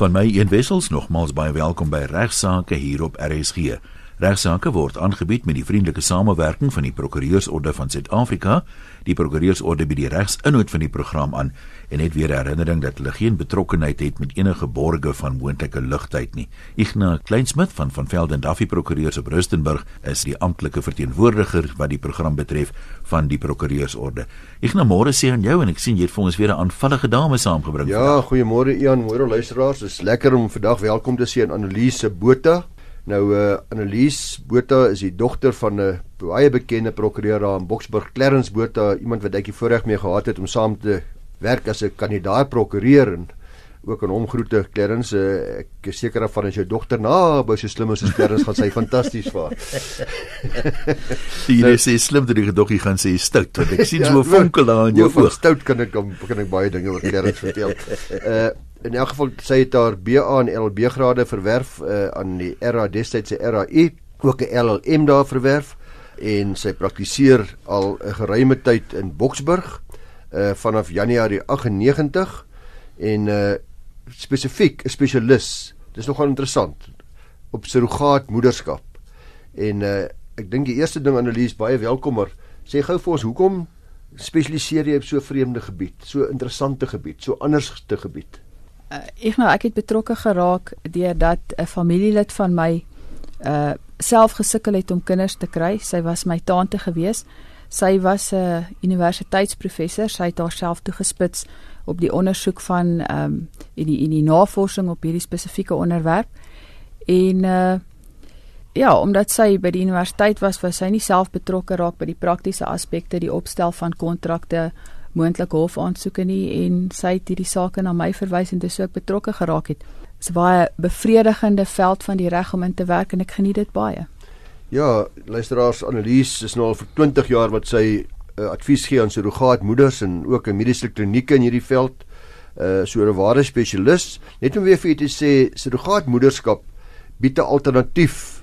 Van my een wessels nogmaals baie welkom by Regsake hier op RSG. Regsake word aangebied met die vriendelike samewerking van die Prokureursorde van Suid-Afrika, die Prokureursorde bied die regsinhoud van die program aan en net weer herinnering dat hulle geen betrokkeheid het met enige borge van moontlike lugtyd nie. Ignas Kleinsmith van van Velden Duffy Prokureurs op Rustenburg is die amptelike verteenwoordiger wat die program betref van die Prokureursorde. Ignas, môre sê aan jou en ek sien jy het vir ons weer 'n aanvallige dame saamgebring. Ja, goeiemôre Ian, môre luisteraars. Is lekker om vandag welkom te sê aan Annelise Botha. Nou uh Annelies Botha is die dogter van 'n baie bekende prokureur daar in Boksburg, Clarence Botha, iemand wat ek die voorreg mee gehad het om saam te werk as 'n kandidaat prokureur en ook aan hom groete Clarence. Uh, ek is seker van as jou dogter na by so slim as Clarence gaan sy fantasties vaar. Jy nou, sê slim dat die gedoggie gaan sê stout want ek sien ja, so 'n vonkel daar in jou oog. Stout kan ek kan ek baie dinge oor Clarence vertel. Uh in elk geval sy het haar BA en LLB grade verwerf uh, aan die RA destydse RAI ook 'n LLM daar verwerf. En sy praktiseer al 'n geruime tyd in Boksburg uh vanaf Januarie 98 en uh spesifiek 'n spesialis dis nogal interessant op surrogaat moederskap. En uh ek dink die eerste ding analise baie welkomer sê gou vir ons hoekom spesialiseer jy op so 'n vreemde gebied so interessante gebied so anderste gebied uh, ek nou ek het betrokke geraak deurdat 'n familielid van my uh self gesukkel het om kinders te kry. Sy was my tante gewees. Sy was 'n uh, universiteitsprofessor. Sy het haarself toegespits op die ondersoek van ehm um, in die in die navorsing op hierdie spesifieke onderwerp. En uh ja, omdat sy by die universiteit was, was sy nie self betrokke raak by die praktiese aspekte, die opstel van kontrakte, moontlike hofaansoeke nie en sy het hierdie saak na my verwys en dis ook betrokke geraak het. Dit is baie bevredigende veld van die reg om in te werk en ek geniet dit baie. Ja, luisteraars, Annelies is nou al vir 20 jaar wat sy uh, advies gee aan surrogaatmoeders en ook 'n mediese klinieke in hierdie veld. Uh so 'n ware spesialis. Net om weer vir u te sê, surrogaatmoederskap bied 'n alternatief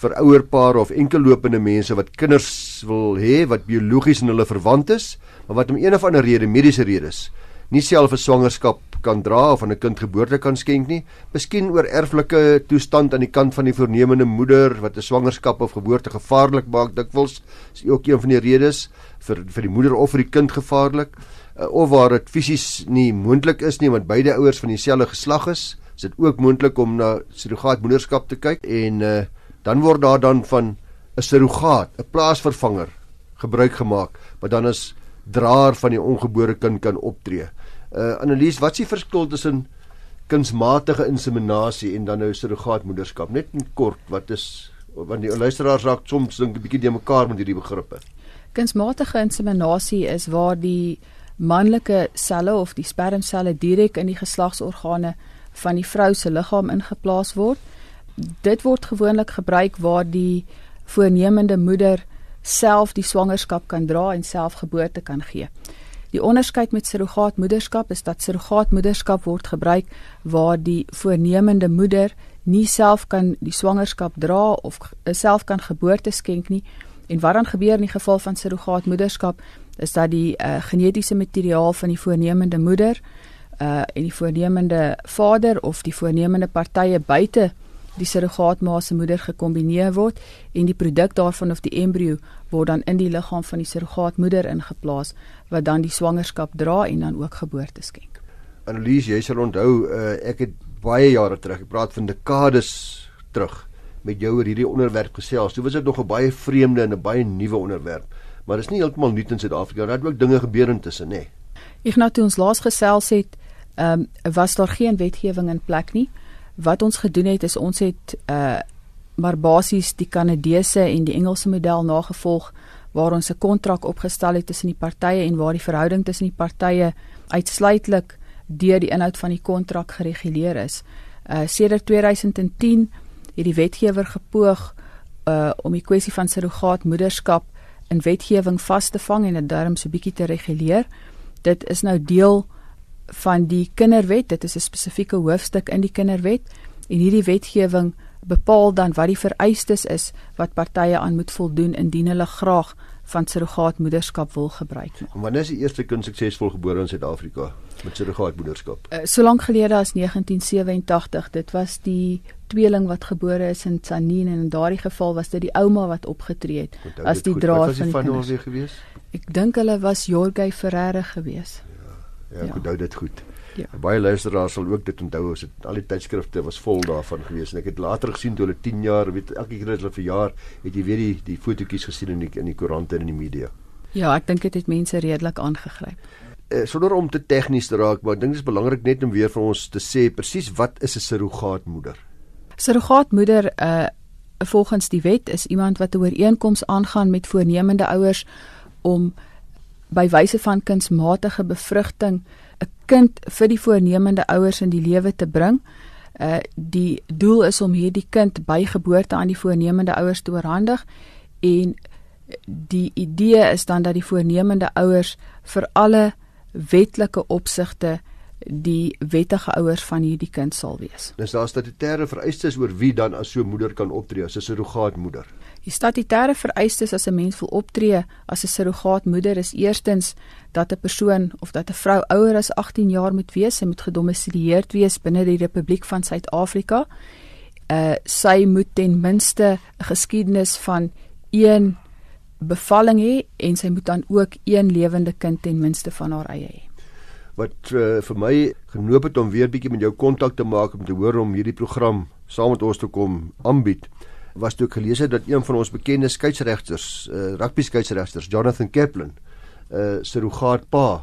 vir ouerpare of enkellopende mense wat kinders wil hê wat biologies aan hulle verwant is maar wat om een of ander rede, mediese redes, nie self 'n swangerskap kan dra of aan 'n kind geboorte kan skenk nie, miskien oor erflike toestand aan die kant van die voornemende moeder wat 'n swangerskap of geboorte gevaarlik maak, dikwels is ook een van die redes vir vir die moeder of vir die kind gevaarlik, uh, of waar dit fisies nie moontlik is nie want beide ouers van dieselfde geslag is, is dit ook moontlik om na surrogaatmoederskap te kyk en uh, dan word daar dan van 'n surrogaat, 'n plaasvervanger gebruik gemaak, wat dan is draer van die ongebore kind kan optree. Uh Annelies, wat is die verskil tussen kunsmatige inseminasie en dan nou surrogaatmoederskap? Net in kort, wat is want die luisteraars raak soms dink 'n bietjie de mekaar met hierdie begrippe. Kunsmatige inseminasie is waar die manlike selle of die spermselle direk in die geslagsorgane van die vrou se liggaam ingeplaas word. Dit word gewoonlik gebruik waar die voornemende moeder self die swangerskap kan dra en self geboorte kan gee. Die onderskeid met surrogaatmoederskap is dat surrogaatmoederskap word gebruik waar die voornemende moeder nie self kan die swangerskap dra of self kan geboorte skenk nie. En wat dan gebeur in die geval van surrogaatmoederskap is dat die uh, genetiese materiaal van die voornemende moeder uh en die voornemende vader of die voornemende partye buite die surrogaatma se moeder gekombineer word en die produk daarvan of die embrio word dan in die liggaam van die surrogaatmoeder ingeplaas wat dan die swangerskap dra en dan ook geboorte skenk. Annelies, jy sal onthou uh, ek het baie jare terug, ek praat van dekades terug met jou oor hierdie onderwerp gesels. Toe was dit nog 'n baie vreemde en 'n baie nuwe onderwerp, maar dit is nie heeltemal nuut in Suid-Afrika. Daar het ook dinge gebeur intussen, nê. Nee. Ek nou toe ons laas gesels het, ehm um, was daar geen wetgewing in plek nie wat ons gedoen het is ons het uh maar basies die Kanadese en die Engelse model nagevolg waar ons 'n kontrak opgestel het tussen die partye en waar die verhouding tussen die partye uitsluitlik deur die inhoud van die kontrak gereguleer is. Uh sedert 2010 het die wetgewer gepoog uh om die kwessie van surrogaat moederskap in wetgewing vas te vang en dit darm so bietjie te reguleer. Dit is nou deel van die kinderwet. Dit is 'n spesifieke hoofstuk in die kinderwet en hierdie wetgewing bepaal dan wat die vereistes is wat partye aan moet voldoen indien hulle graag van surrogaatmoederskap wil gebruik maak. Wanneer is die eerste kind suksesvol gebore in Suid-Afrika met surrogaatmoederskap? Uh, so lank gelede as 1987, dit was die tweeling wat gebore is in Tsanin en in daardie geval was dit die ouma wat opgetree het as die draer van die die van kinders. weer gewees? Ek dink hulle was Jorge Ferreira gewees. Ja, ek Ja. onthou dit goed. Ja. Baie luisteraars sal ook dit onthou as dit al die tydskrifte was vol daarvan gewees en ek het later gesien toe hulle 10 jaar, weet elke keer as hulle verjaar, het jy weer die die fotootjies gesien in die in die koerante en in die media. Ja, ek dink dit het mense redelik aangegryp. Eh, sonder om te tegnies te raak, maar ek dink dit is belangrik net om weer vir ons te sê presies wat is 'n surrogaatmoeder? Surrogaatmoeder uh volgens die wet is iemand wat 'n ooreenkoms aangaan met voornemende ouers om by wyse van kunsmatige bevrugting 'n kind vir die voornemende ouers in die lewe te bring. Uh die doel is om hierdie kind by geboorte aan die voornemende ouers te oorhandig en die idee is dan dat die voornemende ouers vir alle wetlike opsigte die wettige ouers van hierdie kind sal wees. Dis daar statutêre vereistes oor wie dan as so moeder kan optree as 'n surrogaatmoeder. Die statutêre vereistes as 'n mens wil optree as 'n surrogaatmoeder is eerstens dat 'n persoon of dat 'n vrou ouer as 18 jaar moet wees, sy moet gedomisileerd wees binne die Republiek van Suid-Afrika. Uh sy moet ten minste 'n geskiedenis van een bevalling hê en sy moet dan ook een lewende kind ten minste van haar eie hê. Wat uh, vir my genoop het om weer bietjie met jou kontak te maak om te hoor om hierdie program saam met ons te kom aanbied was toe ek gelees het dat een van ons bekende skeieregters, uh, rugby skeieregters, Jonathan Kaplan, uh, surrogaatpa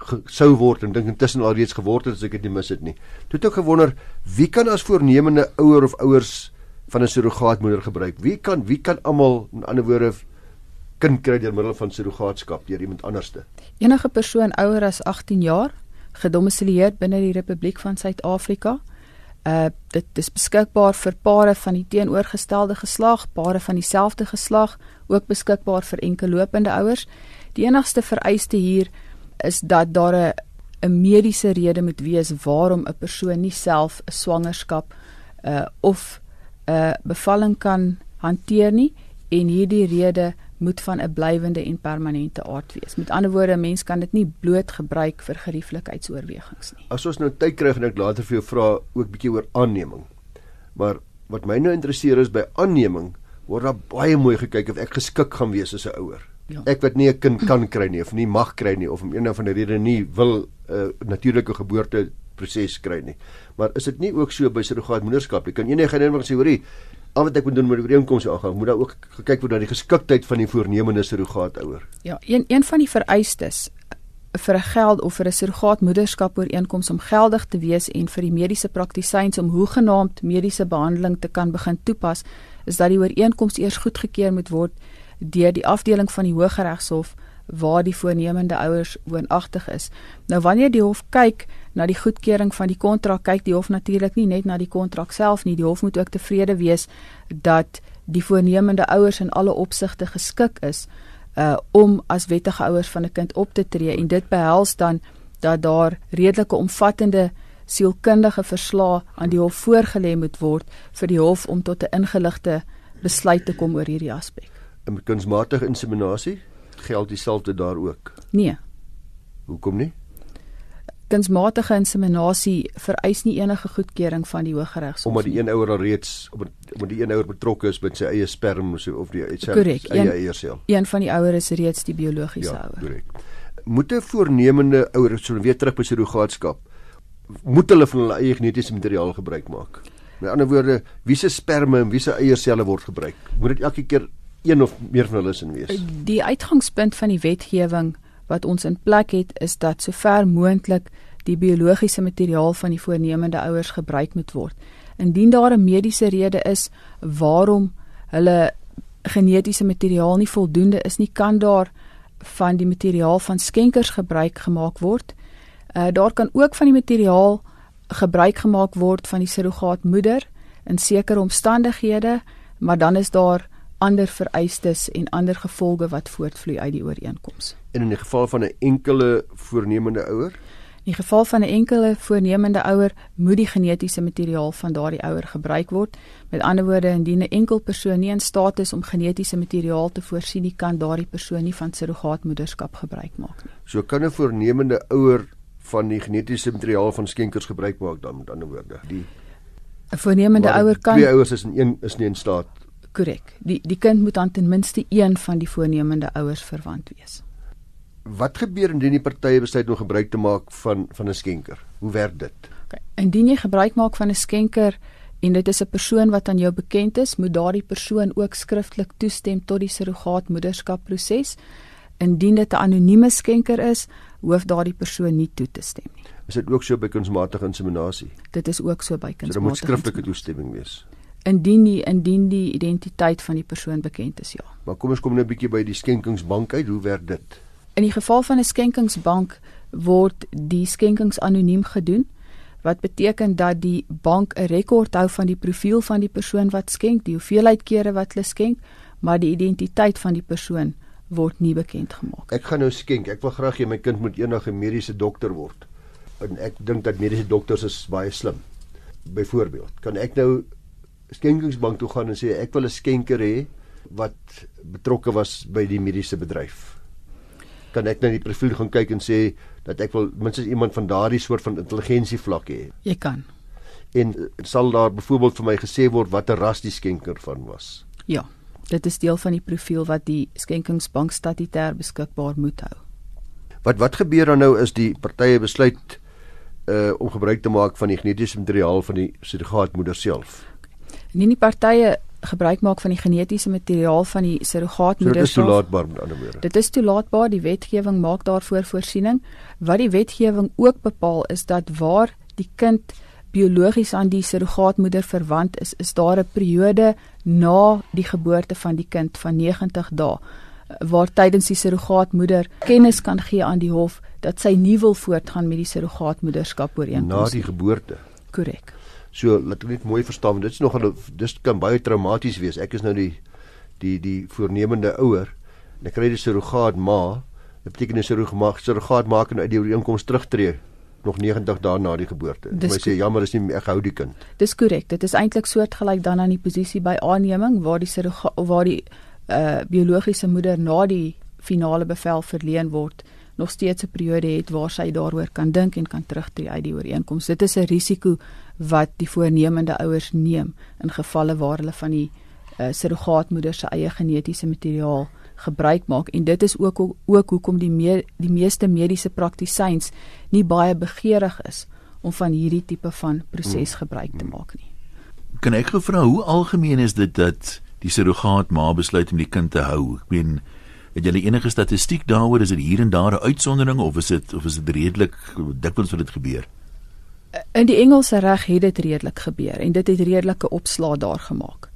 ge- sou word en dink intussen al reeds geword het as ek dit nie mis het nie. Toe het ek gewonder wie kan as voornemende ouer of ouers van 'n surrogaatmoeder gebruik? Wie kan wie kan almal in ander woorde kind kry deur middel van surrogaatskap deur iemand anderste? Enige persoon ouer as 18 jaar, gedomisileerd binne die Republiek van Suid-Afrika. Uh dit is beskikbaar vir pare van die teenoorgestelde geslag, pare van dieselfde geslag, ook beskikbaar vir enkellopende ouers. Die enigste vereiste hier is dat daar 'n 'n mediese rede moet wees waarom 'n persoon nie self 'n swangerskap uh of 'n bevalling kan hanteer nie en hierdie rede moet van 'n blywende en permanente aard wees. Met ander woorde, 'n mens kan dit nie bloot gebruik vir gerieflikheidsoorwegings nie. As ons nou tyd kry gaan ek later vir jou vra ook bietjie oor aanneming. Maar wat my nou interesseer is by aanneming word daar baie mooi gekyk of ek geskik gaan wees as 'n ouer. Ja. Ek wat nie 'n kind kan kry nie of nie mag kry nie of om een of ander rede nie wil 'n uh, natuurlike geboorte proses kry nie. Maar is dit nie ook so by surrogaatmoederskap? Jy kan enige ding wat sê hoorie, al wat ek moet doen met die ooreenkomste aangaan, moet daar ook gekyk word na die geskiktheid van die voornemende surrogaatouer. Ja, een een van die vereistes vir 'n geld of vir 'n surrogaatmoederskap ooreenkoms om geldig te wees en vir die mediese praktisyns om hoegenaamd mediese behandeling te kan begin toepas, is dat die ooreenkoms eers goedgekeur moet word deur die afdeling van die Hooggeregshof waar die voornemende ouers woonagtig is. Nou wanneer die hof kyk na die goedkeuring van die kontrak, kyk die hof natuurlik nie net na die kontrak self nie, die hof moet ook tevrede wees dat die voornemende ouers in alle opsigte geskik is uh om as wettige ouers van 'n kind op te tree en dit behels dan dat daar redelike omvattende sielkundige verslae aan die hof voorgelê moet word vir die hof om tot 'n ingeligte besluit te kom oor hierdie aspek. En met kunsmatige inseminasie geld dieselfde daar ook. Nee, Hoekom nie? Kunsmatige inseminasie vereis nie enige goedkeuring van die Hooggeregshof. omdat die nie. een ouer al reeds omdat, omdat die een ouer betrokke is met sy eie sperm so, of die sy Korrek, eie een- eiersel. een van die ouers is reeds die biologiese Ja, ouer. korrek. Moet 'n voornemende ouer so weer terug by surrogaatskap moet hulle van hulle eie genetiese materiaal gebruik maak. Met ander woorde, wie se sperme en wie se eierselle word gebruik? Moet dit elke keer een of meer van hulle sin wees? Die uitgangspunt van die wetgewing wat ons in plek het is dat sover moontlik die biologiese materiaal van die voornemende ouers gebruik moet word. Indien daar 'n mediese rede is waarom hulle genetiese materiaal nie voldoende is nie, kan daar van die materiaal van skenkers gebruik gemaak word. Uh daar kan ook van die materiaal gebruik gemaak word van die surrogaatmoeder in sekere omstandighede, maar dan is daar ander vereistes en ander gevolge wat voortvloei uit die ooreenkoms. En in die geval van 'n enkele voornemende ouer, In die geval van 'n enkele voornemende ouer, moet die genetiese materiaal van daardie ouer gebruik word. Met ander woorde, indien 'n enkel persoon nie in staat is om genetiese materiaal te voorsien nie, kan daardie persoon nie van surrogaatmoederskap gebruik maak nie. So kan 'n voornemende ouer van die genetiese materiaal van skenkers gebruik maak dan met ander woorde. Die 'n voornemende ouer kan twee ouers is in een is nie in staat. Korrek. Die die kind moet aan ten minste een van die voornemende ouers verwant wees. Wat gebeur indien die partye besluit om gebruik te maak van van 'n skenker? Hoe werk dit? Okay. Indien jy gebruik maak van 'n skenker en dit is 'n persoon wat aan jou bekend is, moet daardie persoon ook skriftelik toestem tot die surrogaatmoederskapproses. Indien dit 'n anonieme skenker is, hoef daardie persoon nie toe te stem nie. Is dit ook so by kunsmatige inseminasie? Dit is ook so by kunsmatige. So, moet skriftelike toestemming wees. Indien die indien die identiteit van die persoon bekend is, ja. Maar kom ons kom nou 'n bietjie by die skenkingsbank uit. Hoe werk dit? In die geval van 'n skenkingsbank word die skenkings anoniem gedoen wat beteken dat die bank 'n rekord hou van die profiel van die persoon wat skenk, die hoeveelheid kere wat hulle skenk, maar die identiteit van die persoon word nie bekend gemaak. Ek gaan nou skenk. Ek wil graag hê my kind moet eendag 'n mediese dokter word. En ek dink dat mediese dokters is baie slim. Byvoorbeeld, kan ek nou skenkingsbank toe gaan en sê ek wil 'n skenker hê wat betrokke was by die mediese bedryf? Kan ek nou die profiel gaan kyk en sê dat ek wil minstens iemand van daardie soort van intelligensie vlak hê. Jy kan. En sal daar byvoorbeeld vir my gesê word watter ras die skenker van was? Ja. Dit is deel van die profiel wat die skenkingsbank statutêr beskikbaar moet hou. Wat wat gebeur dan nou is die partye besluit uh om gebruik te maak van die genetiese materiaal van die surrogaatmoeder self. Nie die partye gebruik maak van die genetiese materiaal van die surrogaatmoeder. So dit is toelaatbaar met ander woorde. Dit is toelaatbaar, die wetgewing maak daarvoor voorsiening. Wat die wetgewing ook bepaal is dat waar die kind biologies aan die surrogaatmoeder verwant is, is daar 'n periode na die geboorte van die kind van 90 dae waar tydens die surrogaatmoeder kennis kan gee aan die hof dat sy nie wil voortgaan met die surrogaatmoederskap ooreenkoms na die geboorte. Korrek. So laat ek net mooi verstaan want dit is nogal dis kan baie traumaties wees. Ek is nou die die die voornemende ouer en ek kry die surrogaat ma. Dit beteken die surrogaat surrogaat maak en uit die ooreenkoms terugtreë nog 90 dae na die geboorte. Dis my sê jammer is nie ek hou die kind. Dis korrek. Dit is eintlik soortgelyk dan aan die posisie by aanneming waar die surrogaat waar die uh biologiese moeder na die finale bevel verleen word nog steeds 'n periode het waar sy daaroor kan dink en kan terugtreë uit die ooreenkoms. Dit is 'n risiko wat die voornemende ouers neem in gevalle waar hulle van die uh, surrogaatmoeder se eie genetiese materiaal gebruik maak en dit is ook ook hoekom die me die meeste mediese praktisyns nie baie begeerig is om van hierdie tipe van proses gebruik te maak nie. Kan ek gevra hoe algemeen is dit dat die surrogaat ma besluit om die kind te hou? Ek meen Het jy enige statistiek daaroor is dit hier en daar 'n uitsondering of is dit of is dit redelik dikwels wat dit gebeur? In die Engelse reg het dit redelik gebeur en dit het redelike opslaa daar gemaak.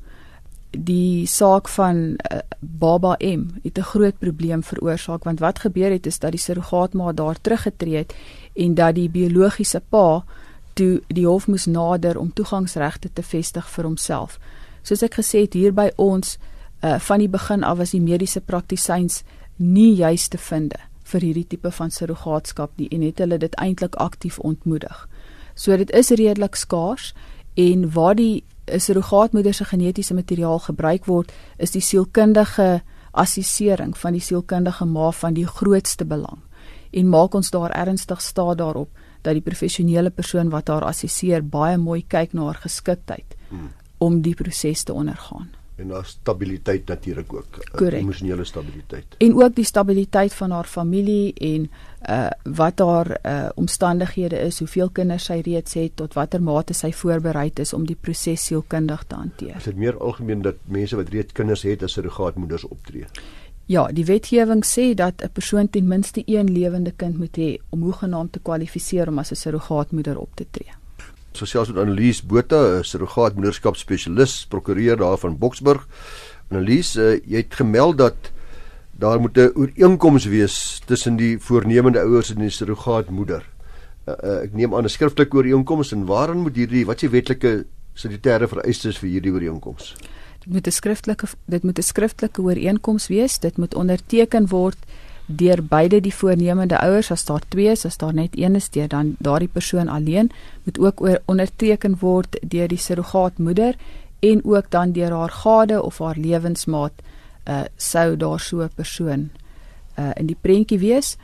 Die saak van uh, Baba M het 'n groot probleem veroorsaak want wat gebeur het is dat die surrogaatma daar teruggetree het en dat die biologiese pa toe die hof moes nader om toegangsregte te vestig vir homself. Soos ek gesê het hier by ons uh, van die begin af was die mediese praktisyns nie juis te vind vir hierdie tipe van surrogaatskap nie en het hulle dit eintlik aktief ontmoedig. So dit is redelik skaars en waar die surrogaatmoeder se genetiese materiaal gebruik word, is die sielkundige assessering van die sielkundige ma van die grootste belang. En maak ons daar ernstig staat daarop dat die professionele persoon wat haar assesseer baie mooi kyk na haar geskiktheid hmm. om die proses te ondergaan en haar stabiliteit natuurlik ook uh, emosionele stabiliteit. En ook die stabiliteit van haar familie en uh wat haar uh omstandighede is hoeveel kinders sy reeds het tot watter mate sy voorberei is om die proses sielkundig te hanteer. Is dit meer algemeen dat mense wat reeds kinders het as surrogaatmoeders optree? Ja, die wetgewing sê dat 'n persoon ten minste een lewende kind moet hê om hoegenaamd te kwalifiseer om as 'n surrogaatmoeder op te tree sosiaal met Annelies Botha, 'n surrogaatmoederskap spesialis, prokureur daar van Boksburg. Annelies, uh, jy het gemeld dat daar moet 'n ooreenkoms wees tussen die voornemende ouers en die surrogaatmoeder. Uh, uh, ek neem aan 'n skriftelike ooreenkoms en waaraan moet hierdie wat die wetlike statutêre vereistes vir hierdie ooreenkoms? Dit moet 'n skriftelike dit moet 'n skriftelike ooreenkoms wees. Dit moet onderteken word deur beide die voornemende ouers as daar twee is, as daar net een is, deur dan daardie persoon alleen moet ook onderteken word deur die surrogaatmoeder en ook dan deur haar gade of haar lewensmaat uh sou daar so 'n persoon uh in die prentjie wees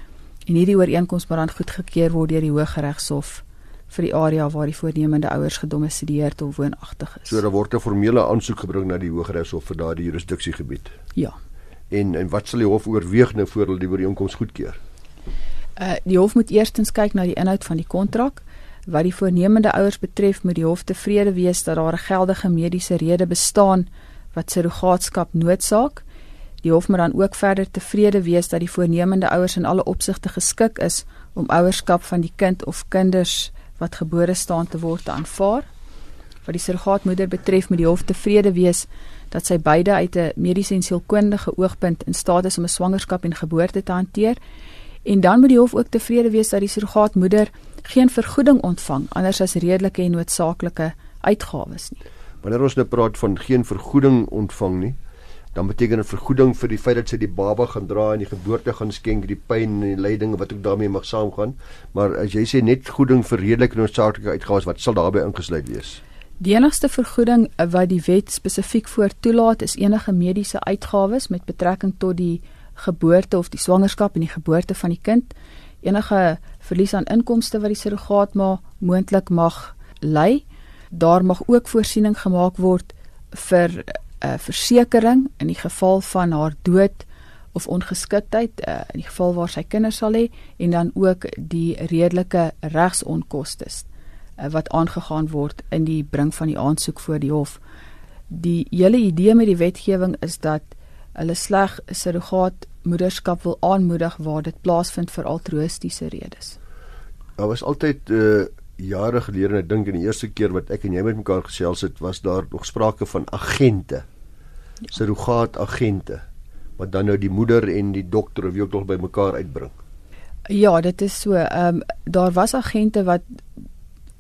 en hierdie ooreenkoms moet dan goedgekeur word deur die Hooggeregshof vir die area waar die voornemende ouers gedomisileer of woonagtig is. So daar word 'n formele aansoek gebring na die Hooggeregshof vir daardie jurisdiksiegebied. Ja. En en wat sal die hof oorweeg nou voor hulle die ooreenkoms goedkeur? Uh die hof moet eerstens kyk na die inhoud van die kontrak. Wat die voornemende ouers betref, moet die hof tevrede wees dat daar 'n geldige mediese rede bestaan wat surrogaatskap noodsaak. Die hof moet dan ook verder tevrede wees dat die voornemende ouers in alle opsigte geskik is om ouerskap van die kind of kinders wat gebore staan te word te aanvaar. Wat die surrogaatmoeder betref, moet die hof tevrede wees dat sy beide uit 'n mediese en sielkundige oogpunt in staat is om 'n swangerskap en geboorte te hanteer. En dan moet die hof ook tevrede wees dat die surrogaatmoeder geen vergoeding ontvang anders as redelike en noodsaaklike uitgawes nie. Wanneer ons nou praat van geen vergoeding ontvang nie, dan beteken dit vergoeding vir die feit dat sy die baba gaan dra en die geboorte gaan skenk, die pyn en die lyding wat ook daarmee mag saamgaan. Maar as jy sê net vergoeding vir redelike en noodsaaklike uitgawes, wat sal daarbey ingesluit wees? Die enigste vergoeding wat die wet spesifiek voor toelaat is enige mediese uitgawes met betrekking tot die geboorte of die swangerskap en die geboorte van die kind. Enige verlies aan inkomste wat die surrogaat ma moontlik mag ly. Daar mag ook voorsiening gemaak word vir 'n uh, versekering in die geval van haar dood of ongeskiktheid uh, in die geval waar sy kinders sal hê en dan ook die redelike regsonkoste wat aangegaan word in die bring van die aansoek voor die hof. Die hele idee met die wetgewing is dat hulle sleg surrogaat moederskap wil aanmoedig waar dit plaasvind vir altruïstiese redes. Daar was altyd uh jare gelede, ek dink in die eerste keer wat ek en jy met mekaar gesels het, was daar nog sprake van agente. Ja. Surrogaat agente wat dan nou die moeder en die dokter of wie ook al by mekaar uitbring. Ja, dit is so. Ehm um, daar was agente wat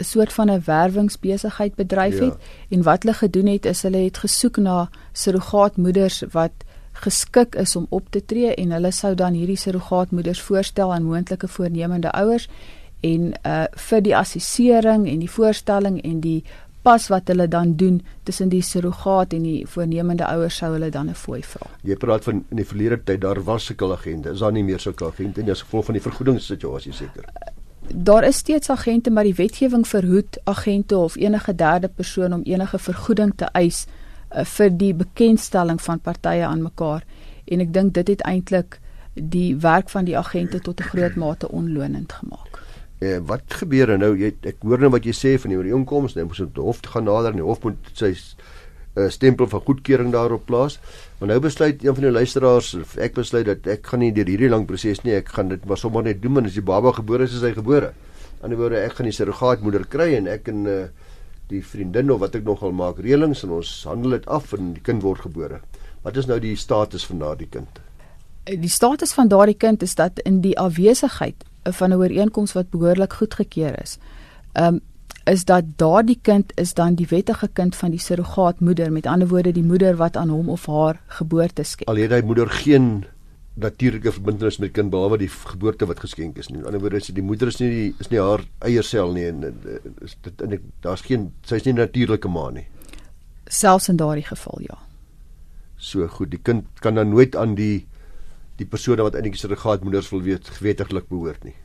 'n soort van 'n werwingsbesigheid bedryf ja. het en wat hulle gedoen het is hulle het gesoek na surrogaatmoeders wat geskik is om op te tree en hulle sou dan hierdie surrogaatmoeders voorstel aan moontlike voornemende ouers en uh vir die assessering en die voorstelling en die pas wat hulle dan doen tussen die surrogaat en die voornemende ouers sou hulle dan 'n fooi vra. Jy praat van in die verlede tyd daar was sulke agente. Is daar nie meer sulke agente nie as gevolg van die vergoedingssituasie seker? Daar is steeds agente maar die wetgewing verhoed agente of enige derde persoon om enige vergoeding te eis uh, vir die bekendstelling van partye aan mekaar en ek dink dit het eintlik die werk van die agente tot 'n groot mate onlonend gemaak. Eh wat gebeur nou jy ek hoor nou wat jy sê van die ooreenkomste nou moet die hof gaan nader en die hof moet sy 'n stempel van goedkeuring daarop plaas. Maar nou besluit een van die luisteraars ek besluit dat ek gaan nie deur hierdie lang proses nie, ek gaan dit maar sommer net doen wanneer as die baba gebore is, is hy gebore. Aan die ander woorde, ek gaan die surrogaatmoeder kry en ek en uh, die vriendin of wat ek nogal maak reëlings en ons handel dit af en die kind word gebore. Wat is nou die status van daardie kind? Die status van daardie kind is dat in die afwesigheid van 'n ooreenkoms wat behoorlik goedgekeur is. Um is dat daardie kind is dan die wettige kind van die surrogaatmoeder met ander woorde die moeder wat aan hom of haar geboorte skenk. Al het hy moeder geen natuurlike verbintenis met kind behalwe die geboorte wat geskenk is nie. In ander woorde is die moeder is nie die, is nie haar eie sel nie en is dit en daar's geen sy's nie natuurlike ma nie. Selfs in daardie geval ja. So goed, die kind kan dan nooit aan die die persone wat eintlik surrogaatmoeders wil weet gewetiglik behoort nie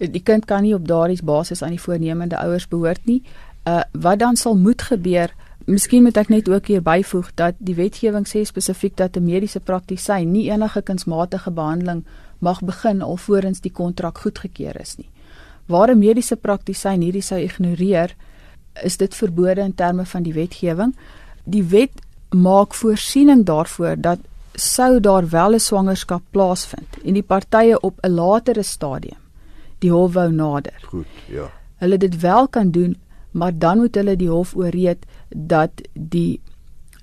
die kind kan nie op daardie basis aan die voornemende ouers behoort nie. Uh wat dan sal moet gebeur? Miskien moet ek net ook hier byvoeg dat die wetgewing sê spesifiek dat 'n mediese praktisyn nie enige kunsmatige behandeling mag begin alvorens die kontrak goedgekeur is nie. Waar 'n mediese praktisyn hierdie sou ignoreer, is dit verbode in terme van die wetgewing. Die wet maak voorsiening daarvoor dat sou daar wel 'n swangerskap plaasvind en die partye op 'n latere stadium die hof wou nader. Goed, ja. Hulle dit wel kan doen, maar dan moet hulle die hof ooreed dat die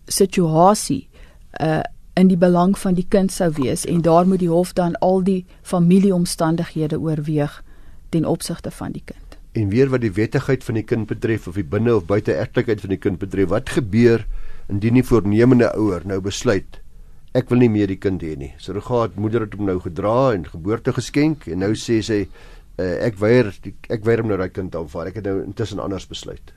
situasie uh in die belang van die kind sou wees en daar moet die hof dan al die familieomstandighede oorweeg ten opsigte van die kind. En weer wat die wettigheid van die kind betref of die binne of buite erklikheid van die kind betref, wat gebeur indien die voornemende ouer nou besluit ek wil nie meer die kind hê nie. Surrogaat moeder het hom nou gedra en geboorte geskenk en nou sê sy uh, ek weier ek weier om nou daai kind te aanvaar. Ek het nou intussen anders besluit.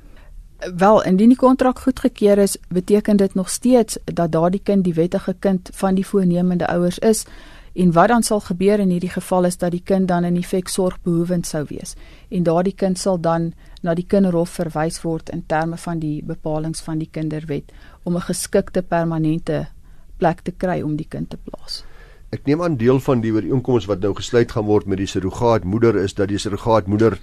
Wel, indien die kontrak goedgekeur is, beteken dit nog steeds dat daardie kind die wettige kind van die voornemende ouers is. En wat dan sal gebeur in hierdie geval is dat die kind dan in effek sorgbehoevend sou wees en daardie kind sal dan na die kinderhof verwys word in terme van die bepalinge van die kinderwet om 'n geskikte permanente plek te kry om die kind te plaas. Ek neem aan deel van die ooreenkoms wat nou gesluit gaan word met die surrogaatmoeder is dat die surrogaatmoeder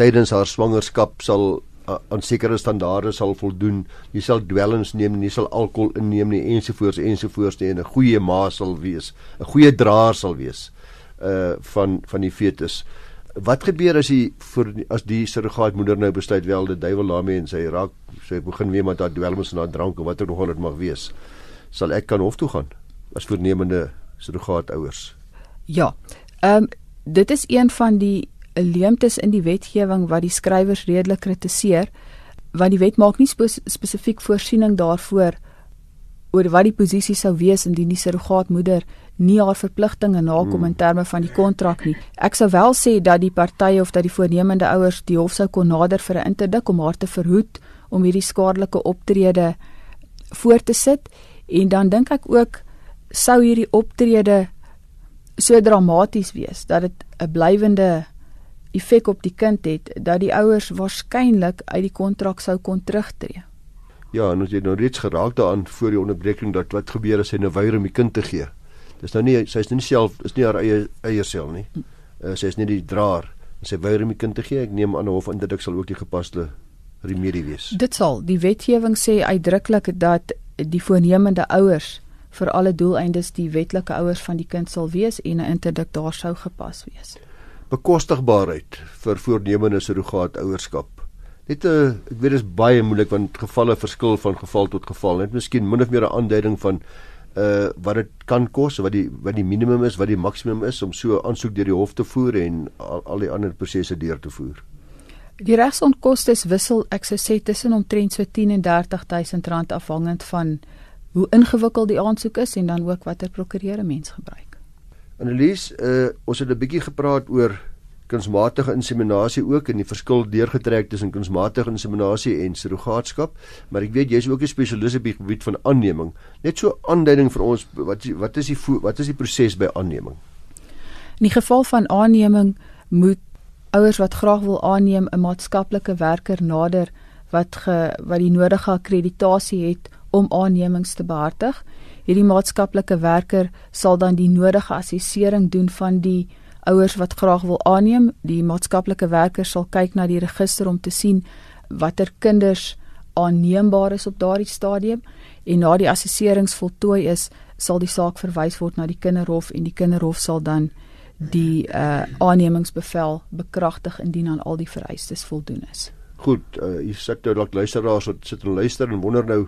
tydens haar swangerskap sal aan sekere standaarde sal voldoen. Jy sal dwelms neem, jy sal alkohol inneem nie ensovoorts ensovoorts nie en 'n goeie ma sal wees, 'n goeie draer sal wees uh van van die fetus. Wat gebeur as die vir as die surrogaatmoeder nou besluit wel die duiwel daarmee en sy raak sy begin weer met haar dwelms en haar drank of wat ook nog dit mag wees. Sal ek kan hof toe gaan as voornemende surrogaatouers? Ja. Ehm um, dit is een van die leemtes in die wetgewing wat die skrywers redelik kritiseer want die wet maak nie spe spesifiek voorsiening daarvoor oor wat die posisie sou wees indien die surrogaatmoeder nie haar verpligtinge nakom hmm. in terme van die kontrak nie. Ek sou wel sê dat die partye of dat die voornemende ouers die hof sou kon nader vir 'n interdik om haar te verhoed om hierdie skadelike optrede voort te sit en dan dink ek ook sou hierdie optrede so dramaties wees dat dit 'n blywende effek op die kind het dat die ouers waarskynlik uit die kontrak sou kon terugtreë. Ja, en ons het nou reeds geraak daaraan voor die onderbreking dat wat gebeur as hy nou weier om die kind te gee. Dis nou nie sy is nie self is nie haar eie eie sel nie. Uh, sy is nie die draer. Sy weier om die kind te gee. Ek neem aan hof inderdik sal ook die gepaste remedie wees. Dit sal die wetgewing sê uitdruklik dat die voornemende ouers vir alle doeleindes die wetlike ouers van die kind sal wees en 'n interdik daar sou gepas wees bekostigbaarheid vir voornemende surrogaat ouerskap. Net 'n uh, ek weet dit is baie moeilik want gevalle verskil van geval tot geval. Net miskien min of meer 'n aanduiding van uh wat dit kan kos, wat die wat die minimum is, wat die maksimum is om so 'n aansoek deur die hof te voer en al, al die ander prosesse deur te voer. Die regsonkoste wissel ek sou sê tussen omtrent so 10 en 30000 rand afhangend van hoe ingewikkeld die aansoek is en dan ook watter prokureur 'n mens gebruik. Annelies, uh, ons het 'n bietjie gepraat oor kunsmatige inseminasie ook en die verskil deurgetrek tussen kunsmatige inseminasie en surrogaatskap, maar ek weet jy's ook 'n spesialis op die gebied van aanneming. Net so aanduiding vir ons wat wat is die wat is die proses by aanneming? In die geval van aanneming moet ouers wat graag wil aanneem 'n maatskaplike werker nader wat ge, wat die nodige akkreditasie het om aannemings te behartig hierdie maatskaplike werker sal dan die nodige assessering doen van die ouers wat graag wil aanneem. Die maatskaplike werker sal kyk na die register om te sien watter kinders aanneembaar is op daardie stadium en na die assesserings voltooi is, sal die saak verwys word na die kinderhof en die kinderhof sal dan die uh aannemingsbevel bekragtig indien aan al die vereistes voldoen is. Goed, uh hier sit nou dalk luisteraars wat sit en luister en wonder nou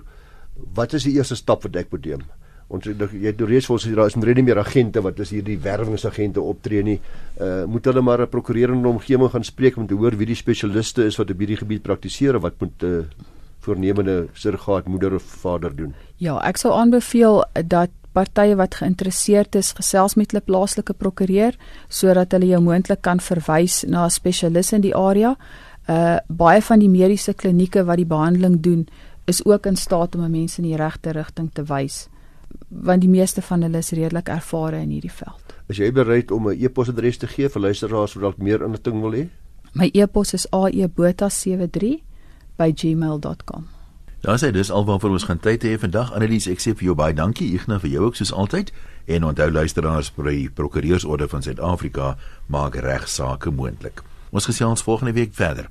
wat is die eerste stap wat ek moet neem? ons jy het reeds volgens daar is nie meer agente wat is hierdie werwingsagente optree nie. Uh moet hulle maar 'n 'n omgewing gaan spreek om te hoor wie die spesialiste is wat op hierdie gebied praktiseer of wat moet 'n uh, voornemende surrogaat moeder of vader doen. Ja, ek sou aanbeveel dat partye wat geïnteresseerd is gesels met hulle plaaslike prokureur sodat hulle jou moontlik kan verwys na 'n spesialis in die area. Uh baie van die mediese klinieke wat die behandeling doen is ook in staat om mense in die regte rigting te wys want die meeste van hulle is redelik ervare in hierdie veld. Is jy bereid om 'n e-posadres te gee vir luisteraars wat dalk meer inligting wil hê? My e-pos is aebota73@gmail.com. Daar sê dis alwaar vir ons gaan tyd hê vandag. Annelies, ek sê vir jou baie dankie. Ignas vir jou ook soos altyd. En onthou luisteraars, die Prokureursorde van Suid-Afrika maak regsaake moontlik. Ons gesels volgende week verder.